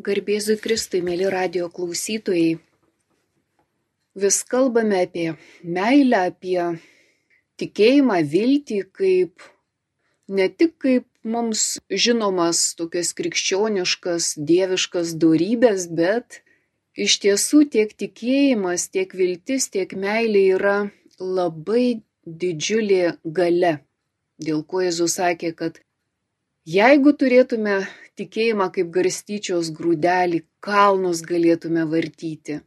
Garbėzui Kristui, mėly radio klausytojai. Vis kalbame apie meilę, apie tikėjimą, viltį, kaip ne tik kaip mums žinomas tokias krikščioniškas, dieviškas darybės, bet iš tiesų tiek tikėjimas, tiek viltis, tiek meilė yra labai didžiulė gale. Dėl ko Jėzus sakė, kad jeigu turėtume tikėjimą kaip garstyčios grūdelį, kalnus galėtume vartyti.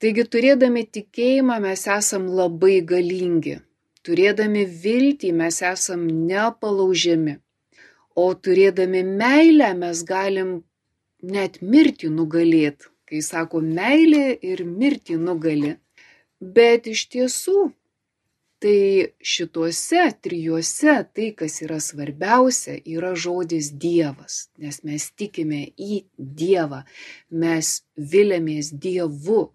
Taigi turėdami tikėjimą mes esam labai galingi, turėdami viltį mes esam nepalaužiami, o turėdami meilę mes galim net mirtį nugalėti, kai sako meilė ir mirtį nugali. Bet iš tiesų Tai šituose trijuose tai, kas yra svarbiausia, yra žodis Dievas, nes mes tikime į Dievą, mes vilėmės Dievu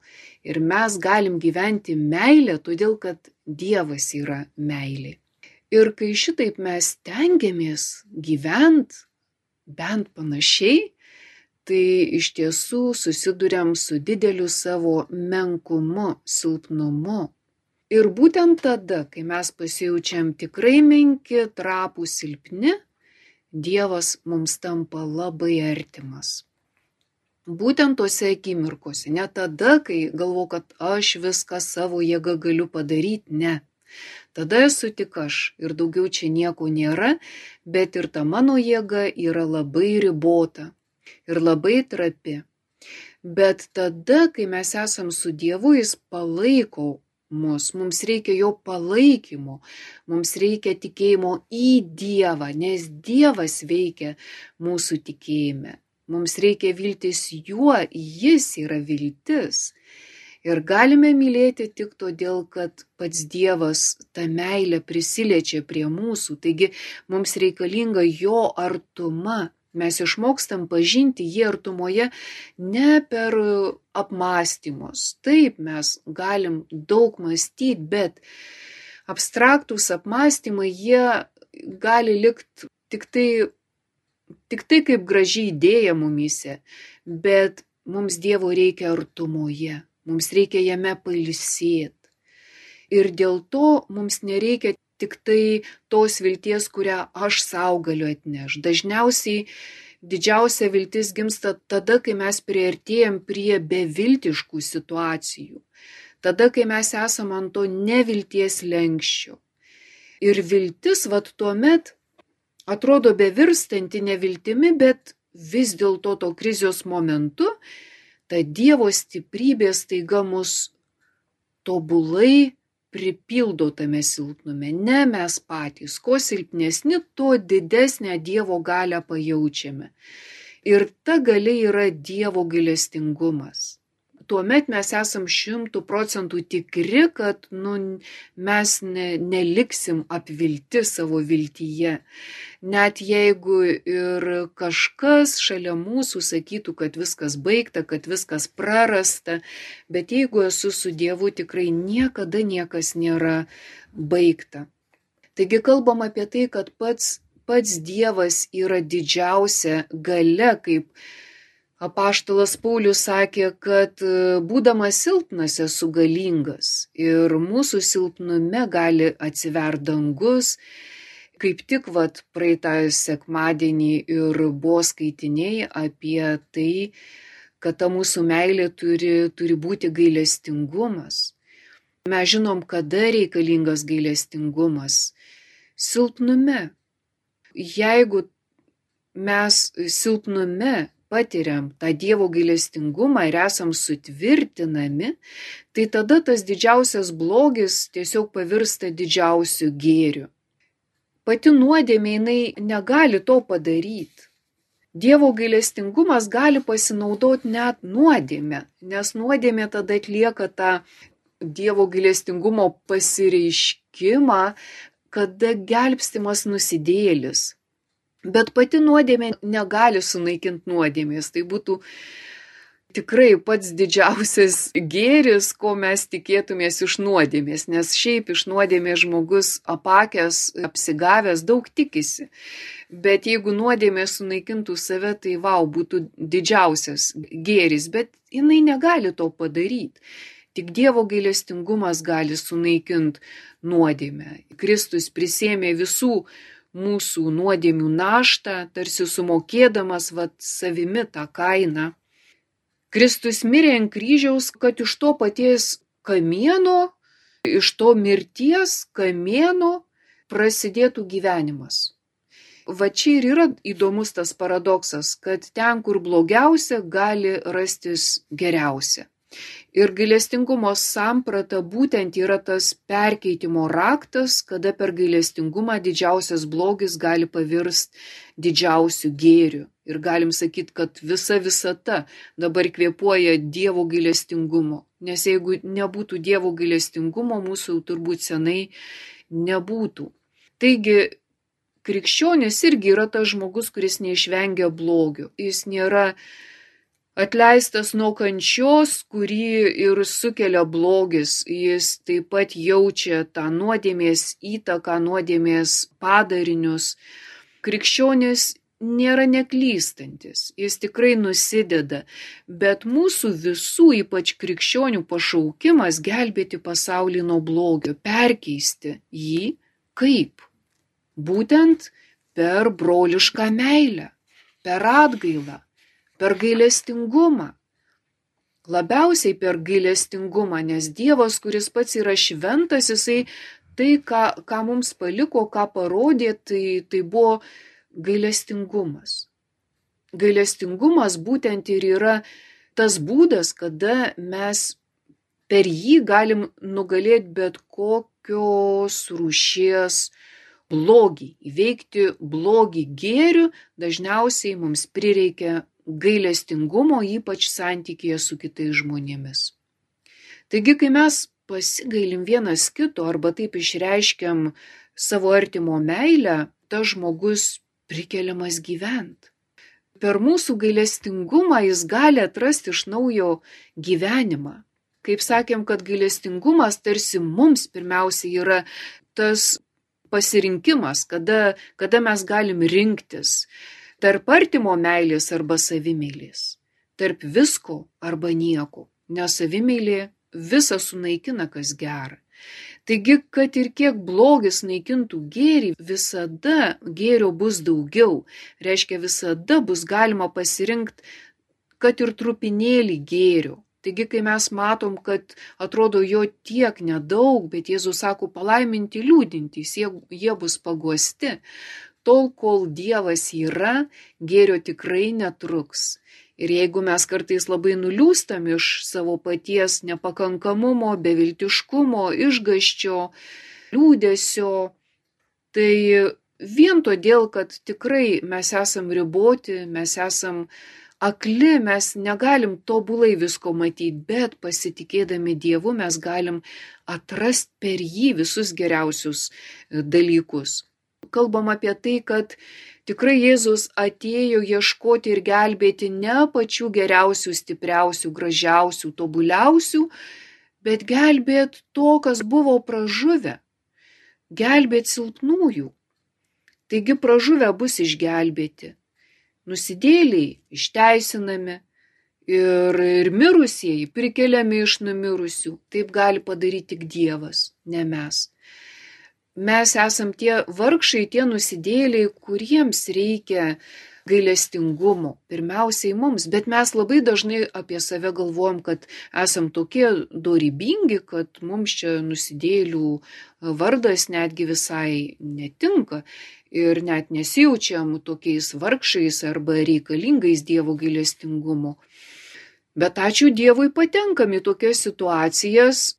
ir mes galim gyventi meilę, todėl kad Dievas yra meilė. Ir kai šitaip mes tengiamės gyventi bent panašiai, tai iš tiesų susidurėm su dideliu savo menkumu, silpnumu, Ir būtent tada, kai mes pasijaučiam tikrai menki, trapų, silpni, Dievas mums tampa labai artimas. Būtent tose akimirkose, ne tada, kai galvo, kad aš viską savo jėgą galiu padaryti, ne. Tada esu tik aš ir daugiau čia nieko nėra, bet ir ta mano jėga yra labai ribota ir labai trapi. Bet tada, kai mes esam su Dievu, jis palaiko mus, mums reikia jo palaikymo, mums reikia tikėjimo į Dievą, nes Dievas veikia mūsų tikėjime. Mums reikia viltis juo, jis yra viltis. Ir galime mylėti tik todėl, kad pats Dievas tą meilę prisiliečia prie mūsų, taigi mums reikalinga jo artuma, Mes išmokstam pažinti jį artumoje ne per apmąstymus. Taip, mes galim daug mąstyti, bet abstraktus apmąstymai, jie gali likti tik tai, tik tai kaip graži idėja mumise, bet mums Dievo reikia artumoje, mums reikia jame palisėti. Ir dėl to mums nereikia tik tai tos vilties, kurią aš savo galiu atnešti. Dažniausiai didžiausia viltis gimsta tada, kai mes prieartėjom prie beviltiškų situacijų. Tada, kai mes esame ant to nevilties lenkščio. Ir viltis, vad tuo met, atrodo bevirstanti neviltimi, bet vis dėlto to krizės momentu, ta Dievo stiprybė staiga mus tobulai pripildo tame silpnume, ne mes patys. Kuo silpnesni, tuo didesnę Dievo galę pajaučiame. Ir ta galia yra Dievo gailestingumas tuomet mes esam šimtų procentų tikri, kad nu, mes ne, neliksim apvilti savo viltyje. Net jeigu ir kažkas šalia mūsų sakytų, kad viskas baigta, kad viskas prarasta, bet jeigu esu su Dievu, tikrai niekada niekas nėra baigta. Taigi kalbam apie tai, kad pats, pats Dievas yra didžiausia gale, kaip Apaštalas Paulius sakė, kad e, būdamas silpnas esu galingas ir mūsų silpnume gali atsiver dangus. Kaip tik vat praeitą sekmadienį ir buvo skaitiniai apie tai, kad ta mūsų meilė turi, turi būti gailestingumas. Mes žinom, kada reikalingas gailestingumas. Silpnume. Jeigu mes silpnume patiriam tą Dievo gailestingumą ir esam sutvirtinami, tai tada tas didžiausias blogis tiesiog pavirsta didžiausiu gėriu. Pati nuodėmė jinai negali to padaryti. Dievo gailestingumas gali pasinaudoti net nuodėmė, nes nuodėmė tada atlieka tą Dievo gailestingumo pasireiškimą, kada gelbstimas nusidėlis, Bet pati nuodėmė negali sunaikinti nuodėmės. Tai būtų tikrai pats didžiausias gėris, ko mes tikėtumės iš nuodėmės, nes šiaip iš nuodėmės žmogus apakęs, apsigavęs daug tikisi. Bet jeigu nuodėmė sunaikintų save, tai vau, būtų didžiausias gėris, bet jinai negali to padaryti. Tik Dievo gailestingumas gali sunaikinti nuodėmę. Kristus prisėmė visų mūsų nuodėmių naštą, tarsi sumokėdamas vat savimi tą kainą. Kristus mirė ant kryžiaus, kad iš to paties kamieno, iš to mirties kamieno prasidėtų gyvenimas. Va čia ir yra įdomus tas paradoksas, kad ten, kur blogiausia, gali rastis geriausia. Ir gailestingumo samprata būtent yra tas perkeitimo raktas, kada per gailestingumą didžiausias blogis gali pavirsti didžiausiu gėriu. Ir galim sakyti, kad visa visata dabar kvėpuoja Dievo gailestingumo. Nes jeigu nebūtų Dievo gailestingumo, mūsų turbūt senai nebūtų. Taigi, krikščionis irgi yra tas žmogus, kuris neišvengia blogio. Jis nėra atleistas nuo kančios, kurį ir sukelia blogis. Jis taip pat jaučia tą nuodėmės įtaką, nuodėmės padarinius. Krikščionis nėra neklystantis, jis tikrai nusideda, bet mūsų visų, ypač krikščionių pašaukimas gelbėti pasaulį nuo blogio, perkeisti jį kaip? Būtent per brolišką meilę, per atgailą, per gailestingumą. Labiausiai per gailestingumą, nes Dievas, kuris pats yra šventas, jisai tai, ką, ką mums paliko, ką parodė, tai, tai buvo gailestingumas. Gailestingumas būtent ir yra tas būdas, kada mes per jį galim nugalėti bet kokios rūšies blogį, įveikti blogį gėrių, dažniausiai mums prireikia gailestingumo, ypač santykėje su kitais žmonėmis. Taigi, kai mes pasigailim vienas kito arba taip išreiškiam savo artimo meilę, tas žmogus prikeliamas gyvent. Per mūsų gailestingumą jis gali atrasti iš naujo gyvenimą. Kaip sakėm, kad gailestingumas tarsi mums pirmiausia yra tas pasirinkimas, kada, kada mes galim rinktis tarp artimo meilės arba savimėlės, tarp visko arba nieko, nes savimėlė visą sunaikina, kas gera. Taigi, kad ir kiek blogis naikintų gėrį, visada gėrio bus daugiau. Reiškia, visada bus galima pasirinkti, kad ir trupinėlį gėrio. Taigi, kai mes matom, kad atrodo jo tiek nedaug, bet Jėzus sako palaiminti liūdintys, jie, jie bus paguosti, tol, kol Dievas yra, gėrio tikrai netruks. Ir jeigu mes kartais labai nuliūstam iš savo paties nepakankamumo, beviltiškumo, išgaščio, liūdėsio, tai vien todėl, kad tikrai mes esam riboti, mes esam akli, mes negalim tobulai visko matyti, bet pasitikėdami Dievu mes galim atrasti per jį visus geriausius dalykus kalbam apie tai, kad tikrai Jėzus atėjo ieškoti ir gelbėti ne pačių geriausių, stipriausių, gražiausių, tobuliausių, bet gelbėti to, kas buvo pražuvę, gelbėti silpnųjų. Taigi pražuvę bus išgelbėti, nusidėliai išteisinami ir, ir mirusieji prikeliami iš numirusių. Taip gali padaryti tik Dievas, ne mes mes esam tie vargšai, tie nusidėliai, kuriems reikia gailestingumo. Pirmiausiai mums, bet mes labai dažnai apie save galvojam, kad esam tokie dorybingi, kad mums čia nusidėlių vardas netgi visai netinka ir net nesijaučiam tokiais vargšais arba reikalingais Dievo gailestingumo. Bet ačiū Dievui patenkam į tokias situacijas,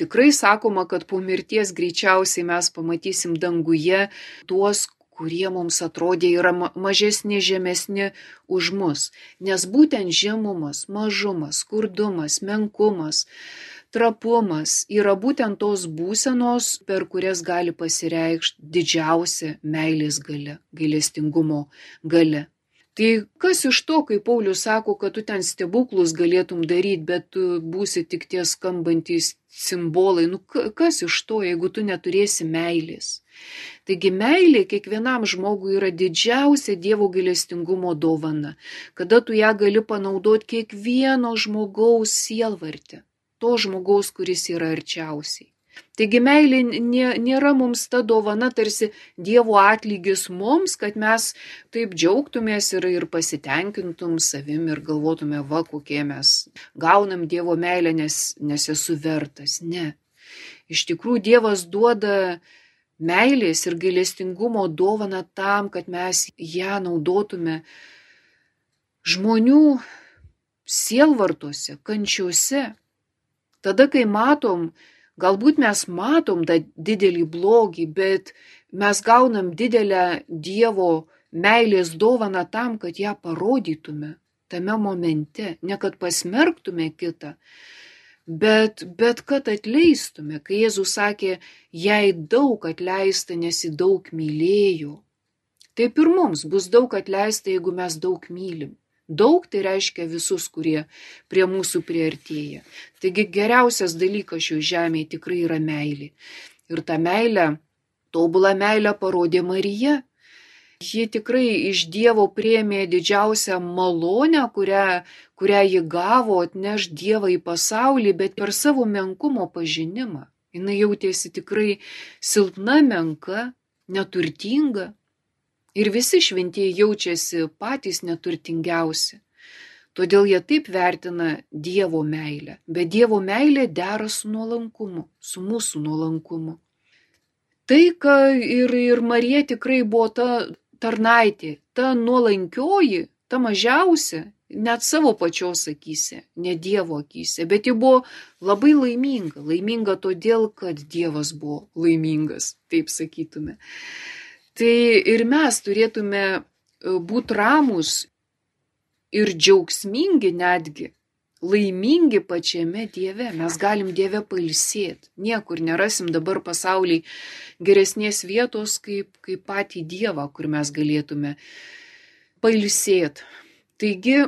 Tikrai sakoma, kad po mirties greičiausiai mes pamatysim danguje tuos, kurie mums atrodė yra mažesni, žemesni už mus. Nes būtent žemumas, mažumas, skurdumas, menkumas, trapumas yra būtent tos būsenos, per kurias gali pasireikšti didžiausia meilės gale, gailestingumo gale. Tai kas iš to, kai Paulius sako, kad tu ten stebuklus galėtum daryti, bet būsi tik tie skambantys simbolai. Nu, kas iš to, jeigu tu neturėsi meilės? Taigi meilė kiekvienam žmogui yra didžiausia Dievo gailestingumo dovana, kada tu ją gali panaudoti kiekvieno žmogaus sielvartį, to žmogaus, kuris yra arčiausiai. Taigi meilė nėra mums ta dovana tarsi Dievo atlygis mums, kad mes taip džiaugtumės ir, ir pasitenkintum savim ir galvotume, va, kokie mes gaunam Dievo meilę, nes, nes esu vertas. Ne. Iš tikrųjų Dievas duoda meilės ir gailestingumo dovana tam, kad mes ją naudotume žmonių sielvartuose, kančiuose. Tada, kai matom, Galbūt mes matom tą didelį blogį, bet mes gaunam didelę Dievo meilės dovaną tam, kad ją parodytume tame momente, ne kad pasmerktume kitą, bet, bet kad atleistume, kai Jėzus sakė, jai daug atleista, nes ji daug mylėjo. Taip ir mums bus daug atleista, jeigu mes daug mylim. Daug tai reiškia visus, kurie prie mūsų priartėja. Taigi geriausias dalykas šio žemėje tikrai yra meilė. Ir tą meilę, tobulą meilę parodė Marija. Ji tikrai iš Dievo priemė didžiausią malonę, kurią, kurią ji gavo atneš Dievą į pasaulį, bet per savo menkumo pažinimą. Jis jautėsi tikrai silpna, menka, neturtinga, Ir visi šventieji jaučiasi patys neturtingiausi. Todėl jie taip vertina Dievo meilę. Bet Dievo meilė dera su nuolankumu, su mūsų nuolankumu. Tai, ką ir, ir Marija tikrai buvo ta tarnaitė, ta nuolankioji, ta mažiausia, net savo pačios akise, ne Dievo akise, bet ji buvo labai laiminga. Laiminga todėl, kad Dievas buvo laimingas, taip sakytume. Tai ir mes turėtume e, būti ramus ir džiaugsmingi netgi, laimingi pačiame Dieve. Mes galim Dieve pailsėti. Niekur nerasim dabar pasauliai geresnės vietos kaip, kaip patį Dievą, kur mes galėtume pailsėti. Taigi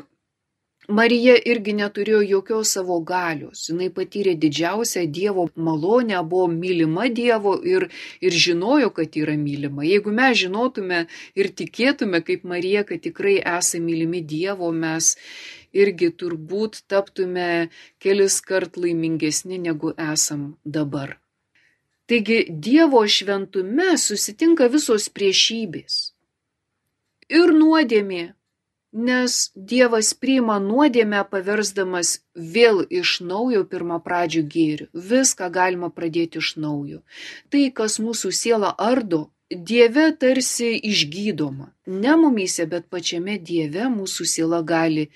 Marija irgi neturėjo jokios savo galios. Jis patyrė didžiausią Dievo malonę, buvo mylima Dievo ir, ir žinojo, kad yra mylima. Jeigu mes žinotume ir tikėtume kaip Marija, kad tikrai esame mylimi Dievo, mes irgi turbūt taptume kelis kart laimingesni negu esam dabar. Taigi Dievo šventume susitinka visos priešybės. Ir nuodėmė, nes Dievas priima nuodėmę paversdamas vėl iš naujo pirmą pradžių gėrių. Viską galima pradėti iš naujo. Tai, kas mūsų sielą ardo, Dieve tarsi išgydoma. Ne mumyse, bet pačiame Dieve mūsų siela gali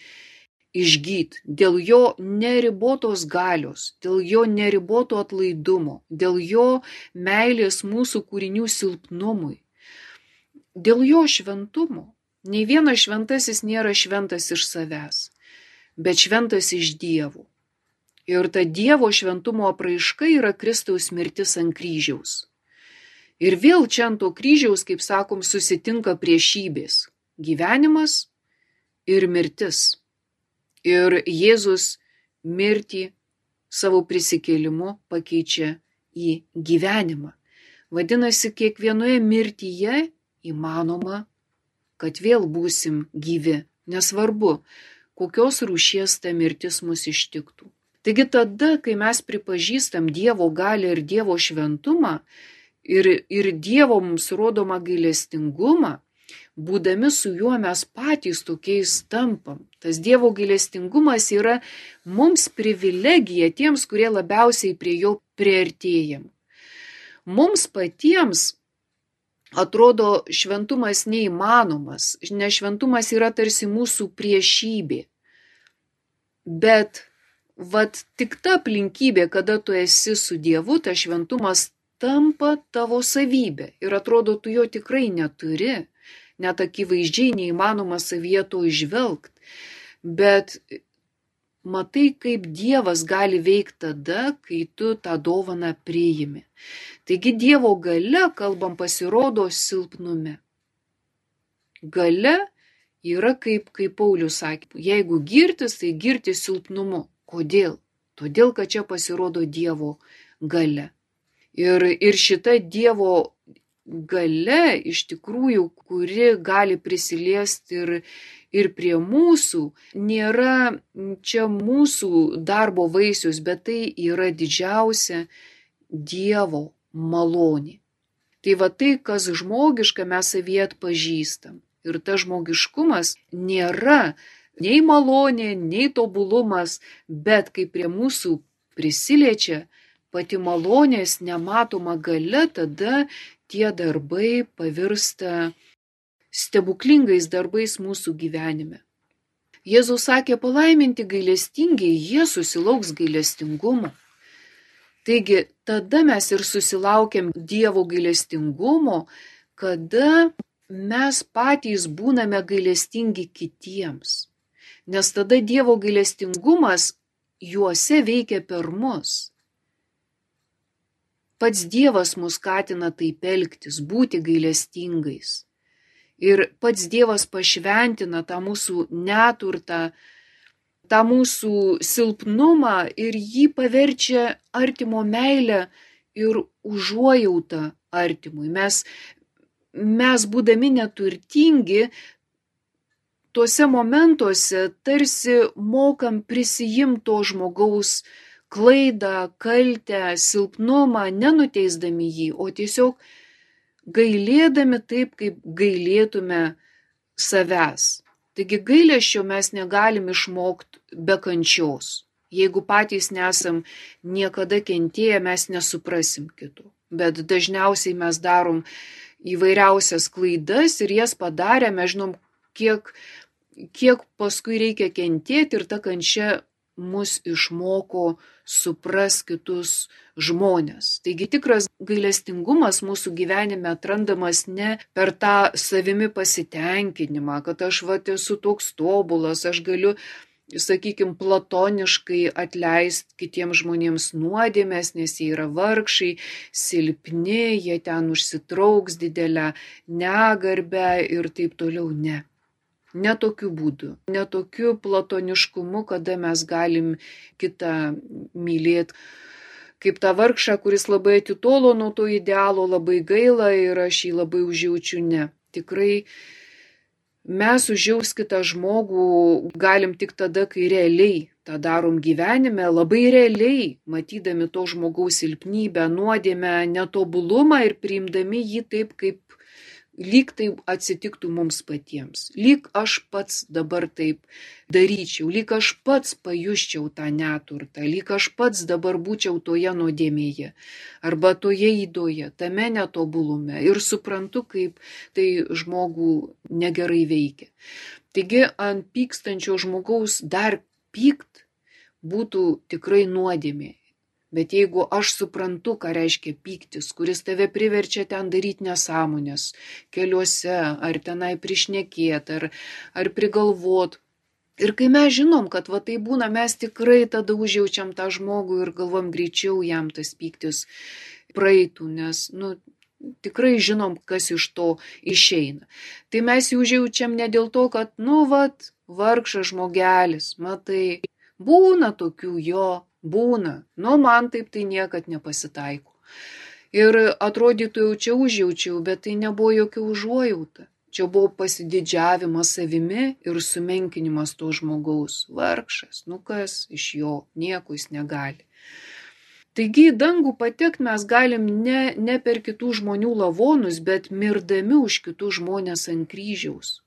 išgyti dėl jo neribotos galios, dėl jo neriboto atlaidumo, dėl jo meilės mūsų kūrinių silpnumui, dėl jo šventumo. Nei vienas šventasis nėra šventas iš savęs, bet šventas iš dievų. Ir ta Dievo šventumo apraiška yra Kristaus mirtis ant kryžiaus. Ir vėl čia ant to kryžiaus, kaip sakom, susitinka priešybės - gyvenimas ir mirtis. Ir Jėzus mirtį savo prisikėlimu pakeičia į gyvenimą. Vadinasi, kiekvienoje mirtyje įmanoma kad vėl būsim gyvi, nesvarbu, kokios rūšies ta mirtis mus ištiktų. Taigi tada, kai mes pripažįstam Dievo galę ir Dievo šventumą ir, ir Dievo mums rodomą gailestingumą, būdami su juo mes patys tokiais tampam. Tas Dievo gailestingumas yra mums privilegija tiems, kurie labiausiai prie jo priartėjam. Mums patiems atrodo šventumas neįmanomas, nes šventumas yra tarsi mūsų priešybė. Bet vat tik ta aplinkybė, kada tu esi su Dievu, tas šventumas tampa tavo savybė ir atrodo, tu jo tikrai neturi, net akivaizdžiai neįmanoma savyje to išvelgti. Bet matai, kaip Dievas gali veikti tada, kai tu tą dovaną priimi. Taigi Dievo gale, kalbam, pasirodo silpnume. Gale yra kaip, kaip Paulius sakė, jeigu girtis, tai girtis silpnumu. Kodėl? Todėl, kad čia pasirodo Dievo gale. Ir, ir šita Dievo gale iš tikrųjų, kuri gali prisiliesti ir, ir prie mūsų, nėra čia mūsų darbo vaisius, bet tai yra didžiausia Dievo malonė. Tai va tai, kas žmogiška, mes savyje atpažįstam. Ir tas žmogiškumas nėra nei malonė, nei tobulumas, bet kai prie mūsų prisiliečia pati malonės nematoma gale, tada tie darbai pavirsta stebuklingais darbais mūsų gyvenime. Jėzus sakė palaiminti gailestingiai, jie susilauks gailestingumo. Taigi tada mes ir susilaukiam Dievo gailestingumo, kada mes patys būname gailestingi kitiems. Nes tada Dievo gailestingumas juose veikia per mus. Pats Dievas mus skatina taip elgtis, būti gailestingais. Ir pats Dievas pašventina tą mūsų neturtą, tą mūsų silpnumą ir jį paverčia artimo meilę ir užuojautą artimui. Mes, mes būdami neturtingi, tuose momentuose tarsi mokam prisijimti to žmogaus klaidą, kaltę, silpnumą, nenuteisdami jį, o tiesiog gailėdami taip, kaip gailėtume savęs. Taigi gailėščio mes negalim išmokti be kančios. Jeigu patys nesam niekada kentėję, mes nesuprasim kitų. Bet dažniausiai mes darom įvairiausias klaidas ir jas padarę, mes žinom, kiek, kiek paskui reikia kentėti ir ta kančia mus išmoko supras kitus žmonės. Taigi tikras gailestingumas mūsų gyvenime atrandamas ne per tą savimi pasitenkinimą, kad aš va esu toks tobulas, aš galiu sakykime, platoniškai atleisti kitiems žmonėms nuodėmės, nes jie yra vargšai, silpni, jie ten užsitrauks didelę negarbę ir taip toliau. Ne. Ne tokiu būdu, ne tokiu platoniškumu, kada mes galim kitą mylėti kaip tą vargšą, kuris labai atitolo nuo to idealo, labai gaila ir aš jį labai užjaučiu. Ne. Tikrai mes užjaus kitą žmogų galim tik tada, kai realiai tą darom gyvenime, labai realiai, matydami to žmogaus silpnybę, nuodėmę, netobulumą ir priimdami jį taip, kaip lyg tai atsitiktų mums patiems. Lyg aš pats dabar taip daryčiau, lyg aš pats pajuščiau tą neturtą, lyg aš pats dabar būčiau toje nuodėmėje arba toje įdoje, tame netobulume ir suprantu, kaip tai žmogų negerai veikia. Taigi ant pykstančio žmogaus dar pykt būtų tikrai nuodėmė Bet jeigu aš suprantu, ką reiškia pyktis, kuris tave priverčia ten daryti nesąmonės, keliuose, ar tenai prišnekėti, ar, ar prigalvot. Ir kai mes žinom, kad va tai būna, mes tikrai tada užjaučiam tą žmogų ir galvom greičiau jam tas pyktis praeitų, nes, nu, tikrai žinom, kas iš to išeina. Tai mes jų užjaučiam ne dėl to, kad, nu, vat, vargšas žmogelis, matai, būna tokių jo, Būna, nu man taip tai niekad nepasitaiko. Ir atrodytų jau čia užjaučiau, bet tai nebuvo jokia užuojauta. Čia buvo pasididžiavimas savimi ir sumenkinimas to žmogaus. Vargšas, nu kas iš jo, nieko jis negali. Taigi į dangų patekti mes galim ne, ne per kitų žmonių lavonus, bet mirdami už kitų žmonės ant kryžiaus.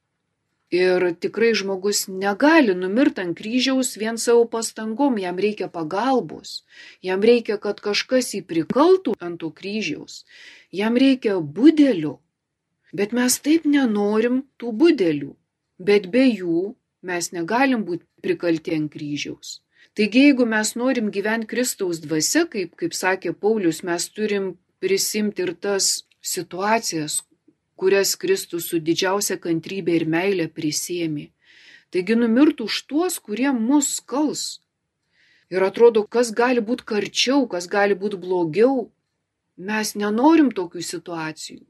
Ir tikrai žmogus negali numirti ant kryžiaus vien savo pastangom, jam reikia pagalbos, jam reikia, kad kažkas jį prikaltų ant to kryžiaus, jam reikia budelių. Bet mes taip nenorim tų budelių, bet be jų mes negalim būti prikalti ant kryžiaus. Taigi, jeigu mes norim gyventi Kristaus dvasia, kaip, kaip sakė Paulius, mes turim prisimti ir tas situacijas, kurias Kristus su didžiausia kantrybė ir meilė prisėmė. Taigi numirtų už tuos, kurie mus skals. Ir atrodo, kas gali būti karčiau, kas gali būti blogiau. Mes nenorim tokių situacijų.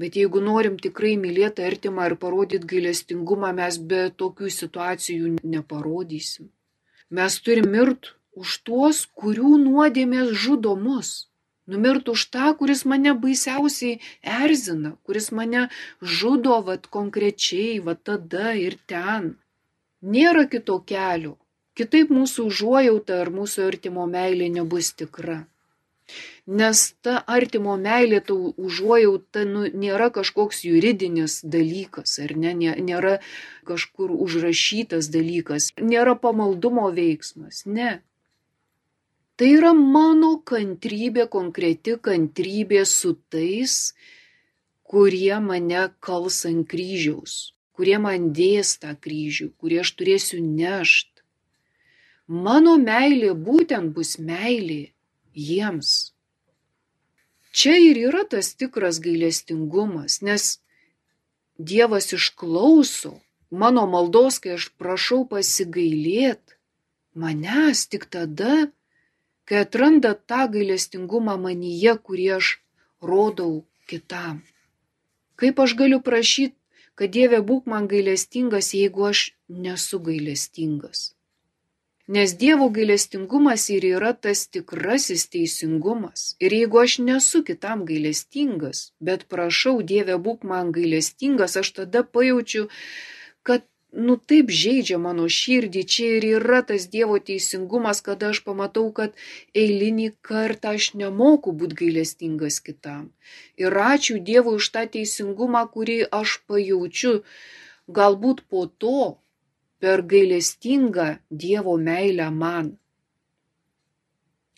Bet jeigu norim tikrai mylėti artimą ir parodyti gailestingumą, mes be tokių situacijų neparodysim. Mes turim mirt už tuos, kurių nuodėmės žudo mus. Numirt už tą, kuris mane baisiausiai erzina, kuris mane žudo vat konkrečiai, vat tada ir ten. Nėra kito kelio. Kitaip mūsų užuojauta ar mūsų artimo meilė nebus tikra. Nes ta artimo meilė, ta užuojauta nu, nėra kažkoks juridinis dalykas, ar ne, nėra kažkur užrašytas dalykas, nėra pamaldumo veiksmas, ne. Tai yra mano kantrybė, konkreti kantrybė su tais, kurie mane kals ant kryžiaus, kurie man dės tą kryžių, kurie aš turėsiu nešt. Mano meilė būtent bus meilė jiems. Čia ir yra tas tikras gailestingumas, nes Dievas išklauso mano maldos, kai aš prašau pasigailėt manęs tik tada, kai atranda tą gailestingumą manyje, kurį aš rodau kitam. Kaip aš galiu prašyti, kad Dieve būk man gailestingas, jeigu aš nesu gailestingas? Nes Dievo gailestingumas ir yra tas tikrasis teisingumas. Ir jeigu aš nesu kitam gailestingas, bet prašau Dieve būk man gailestingas, aš tada pajaučiu, kad nu taip žaidžia mano širdį, čia ir yra tas Dievo teisingumas, kada aš pamatau, kad eilinį kartą aš nemoku būti gailestingas kitam. Ir ačiū Dievui už tą teisingumą, kurį aš pajaučiu. Galbūt po to per gailestingą Dievo meilę man.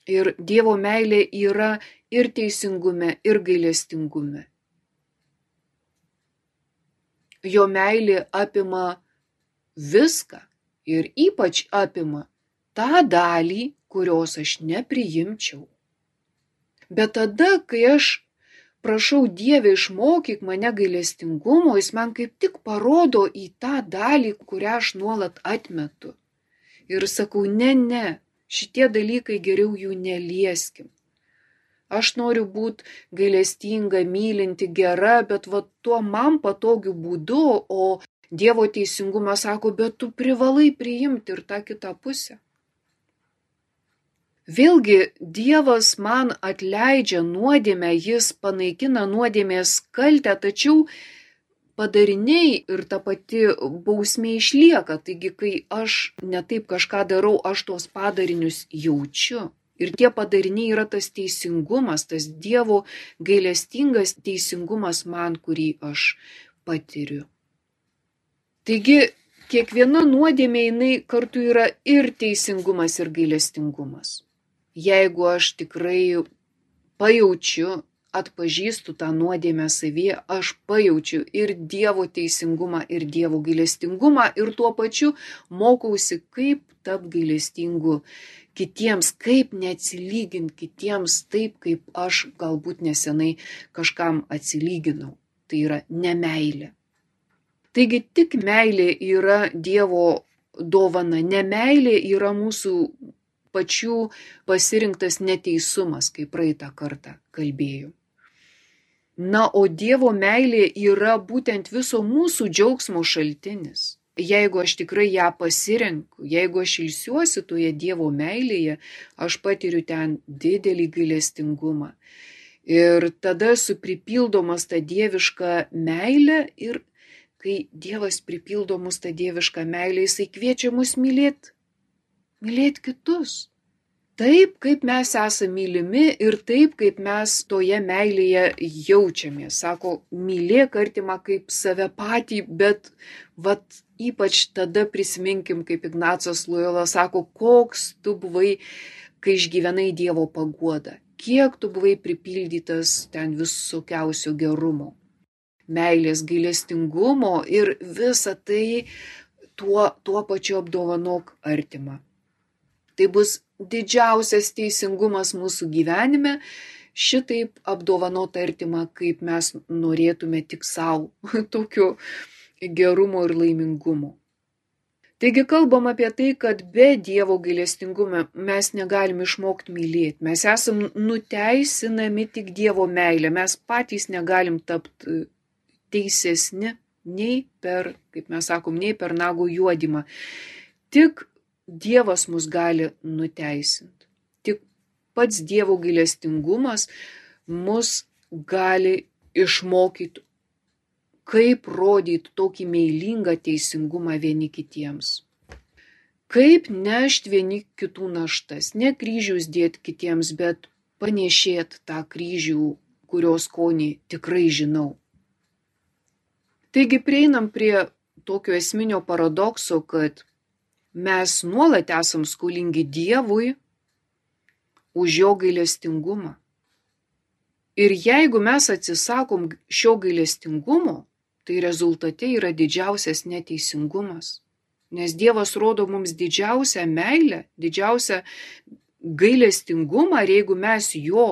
Ir Dievo meilė yra ir teisingume, ir gailestingume. Jo meilė apima viską ir ypač apima tą dalį, kurios aš nepriimčiau. Bet tada, kai aš prašau Dieve išmokyk mane gailestingumo, jis man kaip tik parodo į tą dalį, kurią aš nuolat atmetu. Ir sakau, ne, ne, šitie dalykai geriau jų nelieskim. Aš noriu būti gailestinga, mylinti, gera, bet va tuo man patogiu būdu, o Dievo teisingumas sako, bet tu privalai priimti ir tą kitą pusę. Vėlgi Dievas man atleidžia nuodėmę, jis panaikina nuodėmės kaltę, tačiau padariniai ir ta pati bausmė išlieka. Taigi, kai aš netaip kažką darau, aš tuos padarinius jaučiu. Ir tie padariniai yra tas teisingumas, tas Dievo gailestingas teisingumas man, kurį aš patiriu. Taigi, kiekviena nuodėmė jinai kartu yra ir teisingumas, ir gailestingumas jeigu aš tikrai pajaučiu, atpažįstu tą nuodėmę savyje, aš pajaučiu ir Dievo teisingumą, ir Dievo gailestingumą, ir tuo pačiu mokausi, kaip tapti gailestingu kitiems, kaip neatsilyginti kitiems taip, kaip aš galbūt nesenai kažkam atsilyginau. Tai yra nemailė. Taigi tik meilė yra Dievo dovana, nemailė yra mūsų pačių pasirinktas neteisumas, kaip praeitą kartą kalbėjau. Na, o Dievo meilė yra būtent viso mūsų džiaugsmo šaltinis. Jeigu aš tikrai ją pasirenku, jeigu aš ilsiuosi toje Dievo meilėje, aš patiriu ten didelį gailestingumą. Ir tada esu pripildomas tą dievišką meilę ir kai Dievas pripildo mus tą dievišką meilę, jisai kviečia mus mylėti mylėti kitus. Taip, kaip mes esame mylimi ir taip, kaip mes toje meilėje jaučiamės. Sako, mylėk artimą kaip save patį, bet vat, ypač tada prisiminkim, kaip Ignacas Loyola sako, koks tu buvai, kai išgyvenai Dievo paguodą, kiek tu buvai pripildytas ten visokiausio gerumo, meilės, gailestingumo ir visa tai tuo, tuo pačiu apdovanok artimą. Tai bus didžiausias teisingumas mūsų gyvenime šitaip apdovanota artima, kaip mes norėtume tik savo, tokio gerumo ir laimingumo. Taigi kalbam apie tai, kad be Dievo gailestingumo mes negalim išmokti mylėti. Mes esam nuteisinami tik Dievo meilė. Mes patys negalim tapti teisesni nei per, kaip mes sakom, nei per nagų juodimą. Tik Dievas mus gali nuteisinti. Tik pats Dievo gailestingumas mus gali išmokyti kaip rodyti tokį meilingą teisingumą vieni kitiems. Kaip nešti vieni kitų naštas, ne kryžius dėti kitiems, bet panešėti tą kryžių, kurios skonį tikrai žinau. Taigi prieinam prie tokio esminio paradokso, kad mes nuolat esam skolingi Dievui už jo gailestingumą. Ir jeigu mes atsisakom šio gailestingumo, tai rezultate yra didžiausias neteisingumas. Nes Dievas rodo mums didžiausią meilę, didžiausią gailestingumą ir jeigu mes jo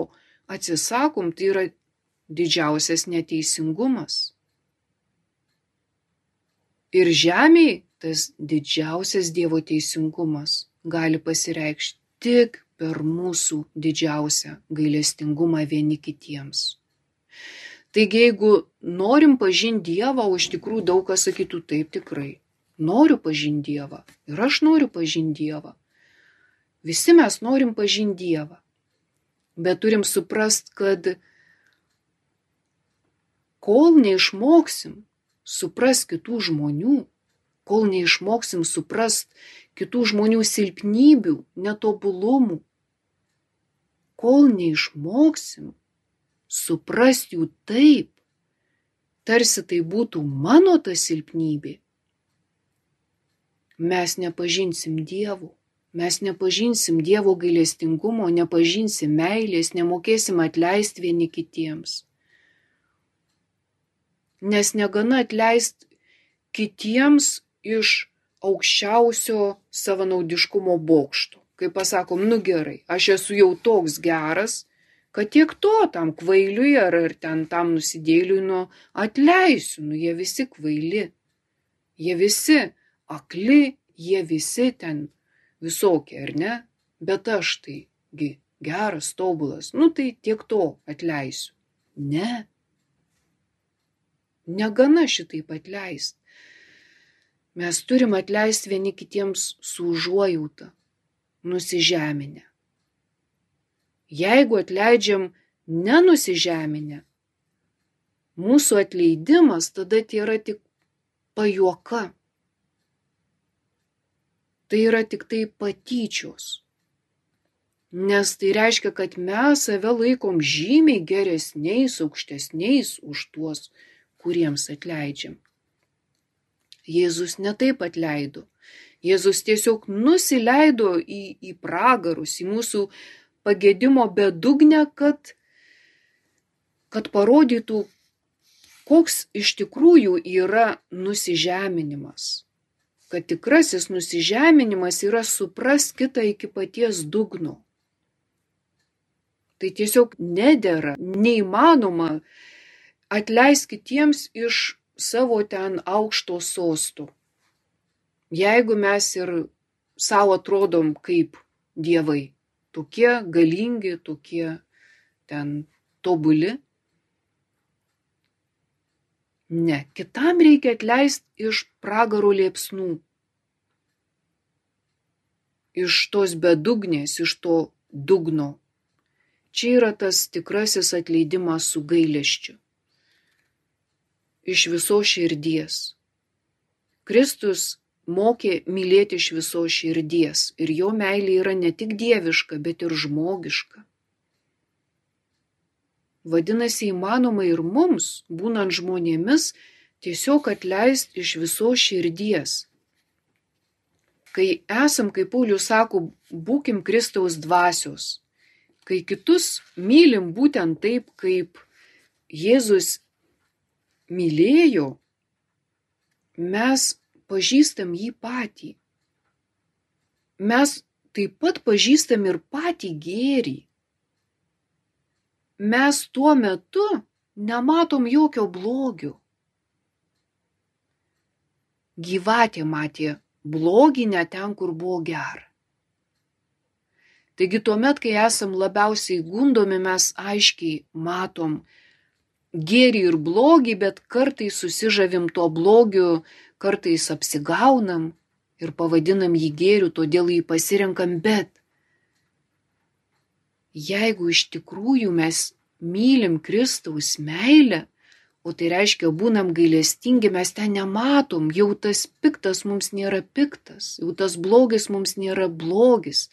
atsisakom, tai yra didžiausias neteisingumas. Ir žemėje tas didžiausias Dievo teisingumas gali pasireikšti tik per mūsų didžiausią gailestingumą vieni kitiems. Taigi, jeigu norim pažinti Dievą, o iš tikrųjų daug kas sakytų taip tikrai. Noriu pažinti Dievą. Ir aš noriu pažinti Dievą. Visi mes norim pažinti Dievą. Bet turim suprast, kad kol neišmoksim supras kitų žmonių, kol neišmoksim suprast kitų žmonių silpnybių, netobulumų, kol neišmoksim suprast jų taip, tarsi tai būtų mano ta silpnybė, mes nepažinsim Dievo. Mes nepažinsim Dievo gailestingumo, nepažinsim meilės, nemokėsim atleisti vieni kitiems. Nes negana atleisti kitiems iš aukščiausio savanaudiškumo bokšto. Kai pasakom, nu gerai, aš esu jau toks geras, kad tiek to tam kvailiui ar, ar ten tam nusidėliui, nu, atleisiu, nu, jie visi kvaili. Jie visi akli, jie visi ten visokie, ar ne? Bet aš taigi geras, tobulas, nu tai tiek to atleisiu. Ne. Negana šitaip atleisti. Mes turim atleisti vieni kitiems su užuojauta, nusižeminę. Jeigu atleidžiam nenusižeminę, mūsų atleidimas tada tai yra tik pajuoka. Tai yra tik tai patyčios. Nes tai reiškia, kad mes save laikom žymiai geresniais, aukštesniais už tuos, kuriems atleidžiam. Jėzus netaip atleido. Jėzus tiesiog nusileido į, į pragarus, į mūsų pagėdimo bedugnę, kad, kad parodytų, koks iš tikrųjų yra nusižeminimas. Kad tikrasis nusižeminimas yra supras kitą iki paties dugno. Tai tiesiog nedėra, neįmanoma atleisti kitiems iš savo ten aukšto sostų. Jeigu mes ir savo atrodom kaip dievai tokie galingi, tokie ten tobuli. Ne, kitam reikia atleisti iš pragaro liepsnų, iš tos bedugnės, iš to dugno. Čia yra tas tikrasis atleidimas su gailėščiu. Iš viso širdies. Kristus mokė mylėti iš visos širdies ir jo meilė yra ne tik dieviška, bet ir žmogiška. Vadinasi, įmanoma ir mums, būnant žmonėmis, tiesiog atleisti iš visos širdies. Kai esam, kaip Paulius sako, būkim Kristaus dvasios, kai kitus mylim būtent taip, kaip Jėzus mylėjo, mes pažįstam jį patį. Mes taip pat pažįstam ir patį gėrį. Mes tuo metu nematom jokio blogio. Gyvatė matė blogį net ten, kur buvo gera. Taigi tuomet, kai esam labiausiai gundomi, mes aiškiai matom gėrį ir blogį, bet kartais susižavim tuo blogiu, kartais apsigaunam ir pavadinam jį gėriu, todėl jį pasirenkam, bet jeigu iš tikrųjų mes mylim Kristaus meilę, o tai reiškia būnam gailestingi, mes ten nematom, jau tas piktas mums nėra piktas, jau tas blogis mums nėra blogis,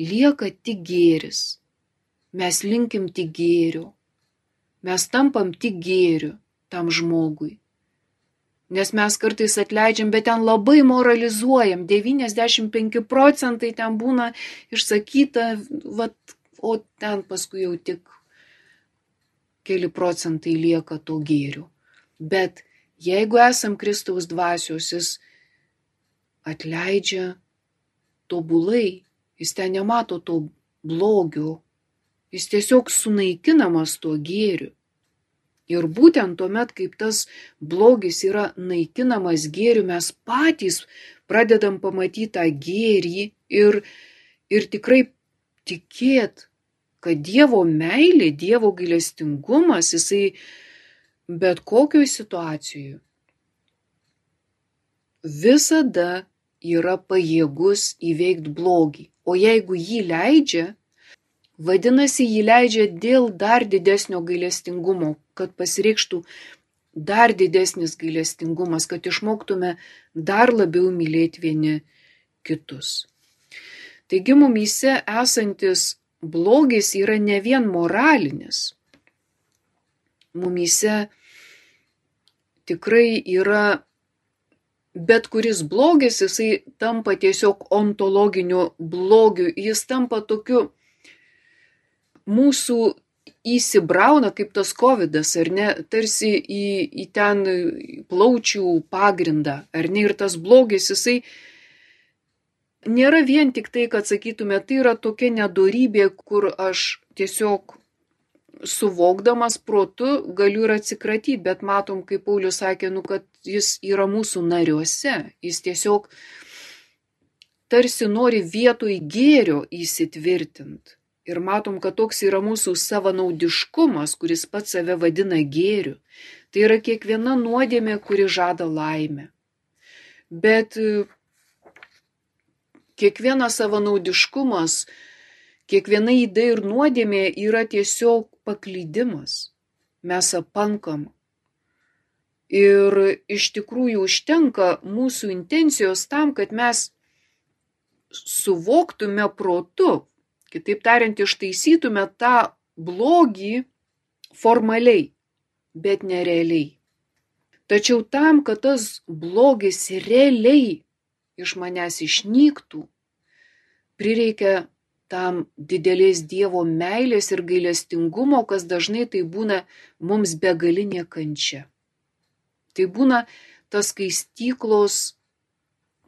lieka tik gėris. Mes linkim tik gėrio. Mes tampam tik gėriu tam žmogui. Nes mes kartais atleidžiam, bet ten labai moralizuojam. 95 procentai ten būna išsakyta, vat, o ten paskui jau tik keli procentai lieka to gėrių. Bet jeigu esam Kristaus dvasios, jis atleidžia tobulai, jis ten nemato to blogio, jis tiesiog sunaikinamas tuo gėriu. Ir būtent tuomet, kaip tas blogis yra naikinamas gėriu, mes patys pradedam pamatyti tą gėrį ir, ir tikrai tikėt, kad Dievo meilė, Dievo gailestingumas, jisai bet kokioje situacijoje visada yra pajėgus įveikti blogį. O jeigu jį leidžia, vadinasi, jį leidžia dėl dar didesnio gailestingumo, kad pasireikštų dar didesnis gailestingumas, kad išmoktume dar labiau mylėti vieni kitus. Taigi mumyse esantis blogis yra ne vien moralinis. Mumyse tikrai yra bet kuris blogis, jisai tampa tiesiog ontologiniu blogiu, jis tampa tokiu mūsų įsibrauna kaip tas COVID, ar ne, tarsi į, į ten plaučių pagrindą, ar ne, ir tas blogis, jisai nėra vien tik tai, kad sakytume, tai yra tokia nedorybė, kur aš tiesiog suvokdamas protu galiu ir atsikratyti, bet matom, kaip Paulius sakė, nu, kad jis yra mūsų nariuose, jis tiesiog tarsi nori vietoj gėrio įsitvirtinti. Ir matom, kad toks yra mūsų savanaudiškumas, kuris pats save vadina gėriu. Tai yra kiekviena nuodėmė, kuri žada laimę. Bet kiekvienas savanaudiškumas, kiekviena įda ir nuodėmė yra tiesiog paklydimas. Mes apankam. Ir iš tikrųjų užtenka mūsų intencijos tam, kad mes suvoktume protu, kitaip tariant, ištaisytume tą blogį formaliai, bet nerealiai. Tačiau tam, kad tas blogis realiai iš manęs išnyktų, prireikia tam didelės Dievo meilės ir gailestingumo, kas dažnai tai būna mums begalinė kančia. Tai būna tas skaistyklos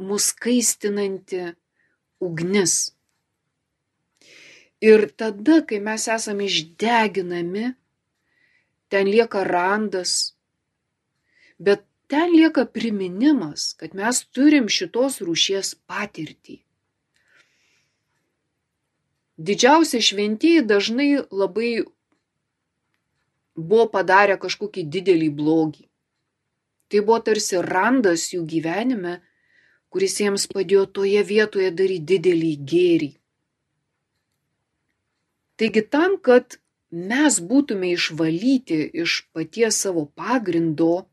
mus skaistinanti ugnis. Ir tada, kai mes esame išdeginami, ten lieka randas, bet ten lieka priminimas, kad mes turim šitos rūšies patirtį. Didžiausi šventieji dažnai labai buvo padarę kažkokį didelį blogį. Tai buvo tarsi randas jų gyvenime, kuris jiems padėjo toje vietoje daryti didelį gėrį. Taigi tam, kad mes būtume išvalyti iš paties savo pagrindo,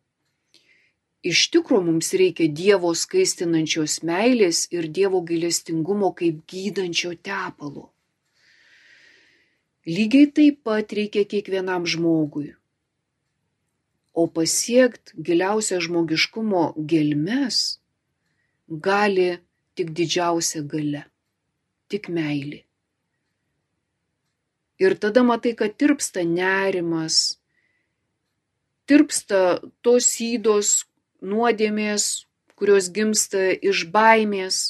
iš tikro mums reikia Dievo skaistinančios meilės ir Dievo gailestingumo kaip gydančio tepalo. Lygiai taip pat reikia kiekvienam žmogui. O pasiekt giliausią žmogiškumo gelmes gali tik didžiausia gale, tik meilė. Ir tada matai, kad tirpsta nerimas, tirpsta tos įdos nuodėmės, kurios gimsta iš baimės,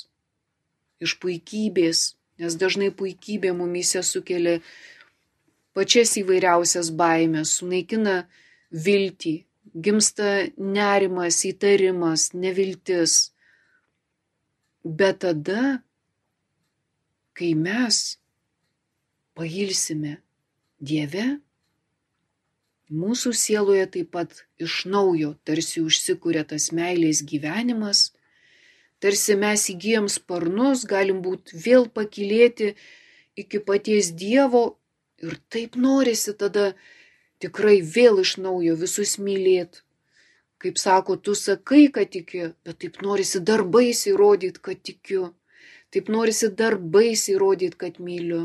iš puikybės, nes dažnai puikybė mumise sukelia pačias įvairiausias baimės, sunaikina viltį, gimsta nerimas, įtarimas, neviltis. Bet tada, kai mes pailsime Dieve, mūsų sieloje taip pat iš naujo tarsi užsikūrė tas meilės gyvenimas, tarsi mes įgyjam sparnus, galim būti vėl pakilėti iki paties Dievo ir taip norisi tada tikrai vėl iš naujo visus mylėti kaip sako, tu sakai, kad tiki, bet taip norisi darbais įrodyti, kad tikiu. Taip norisi darbais įrodyti, kad myliu.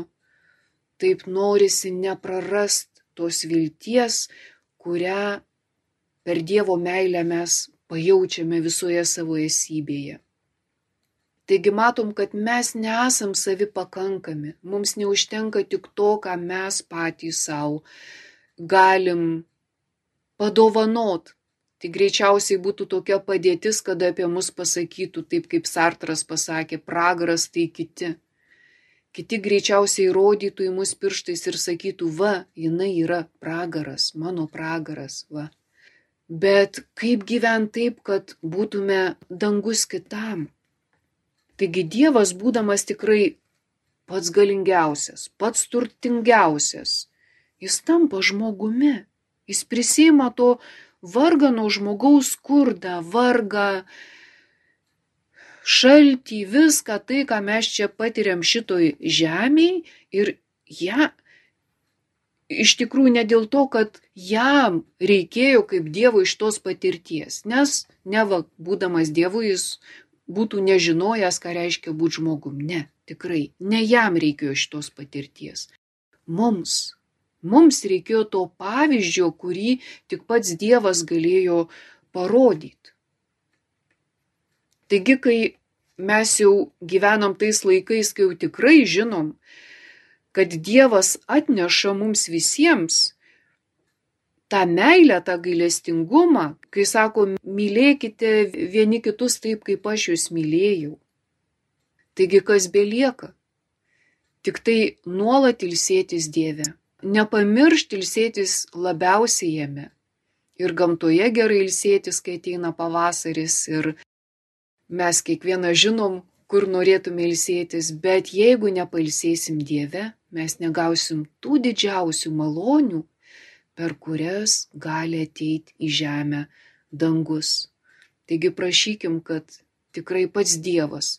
Taip norisi neprarast tos vilties, kurią per Dievo meilę mes pajaučiame visoje savo esybėje. Taigi matom, kad mes nesam savi pakankami, mums neužtenka tik to, ką mes patys savo galim padovanot, Tai greičiausiai būtų tokia padėtis, kada apie mus pasakytų, taip kaip Sartras pasakė, pragaras tai kiti. Kiti greičiausiai rodytų į mus pirštais ir sakytų, va, jinai yra pragaras, mano pragaras, va. Bet kaip gyventi taip, kad būtume dangus kitam? Taigi Dievas, būdamas tikrai pats galingiausias, pats turtingiausias, jis tampa žmogumi, jis prisima to vargano žmogaus skurdą, vargą, šaltį, viską tai, ką mes čia patiriam šitoj žemėj ir ją iš tikrųjų ne dėl to, kad jam reikėjo kaip Dievo iš tos patirties, nes neva būdamas Dievu jis būtų nežinojęs, ką reiškia būti žmogum. Ne, tikrai, ne jam reikėjo šitos patirties. Mums Mums reikėjo to pavyzdžio, kurį tik pats Dievas galėjo parodyti. Taigi, kai mes jau gyvenam tais laikais, kai jau tikrai žinom, kad Dievas atneša mums visiems tą meilę, tą gailestingumą, kai sako, mylėkite vieni kitus taip, kaip aš jūs mylėjau. Taigi kas belieka? Tik tai nuolat ilsėtis Dieve nepamiršti ilsėtis labiausiai jame. Ir gamtoje gerai ilsėtis, kai ateina pavasaris ir mes kiekvieną žinom, kur norėtume ilsėtis, bet jeigu nepailsėsim Dieve, mes negausim tų didžiausių malonių, per kurias gali ateiti į žemę dangus. Taigi prašykim, kad tikrai pats Dievas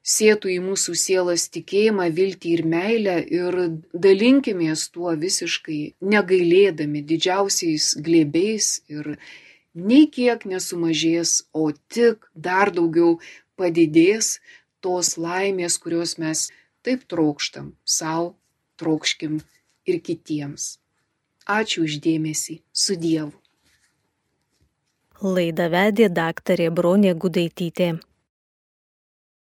sėtų į mūsų sielas tikėjimą, viltį ir meilę ir dalinkimės tuo visiškai negailėdami didžiausiais glėbiais ir nei kiek nesumažės, o tik dar daugiau padidės tos laimės, kurios mes taip trokštam savo, trokškim ir kitiems. Ačiū uždėmesį su Dievu. Laidą vedė daktarė Bronė Gudaitytė.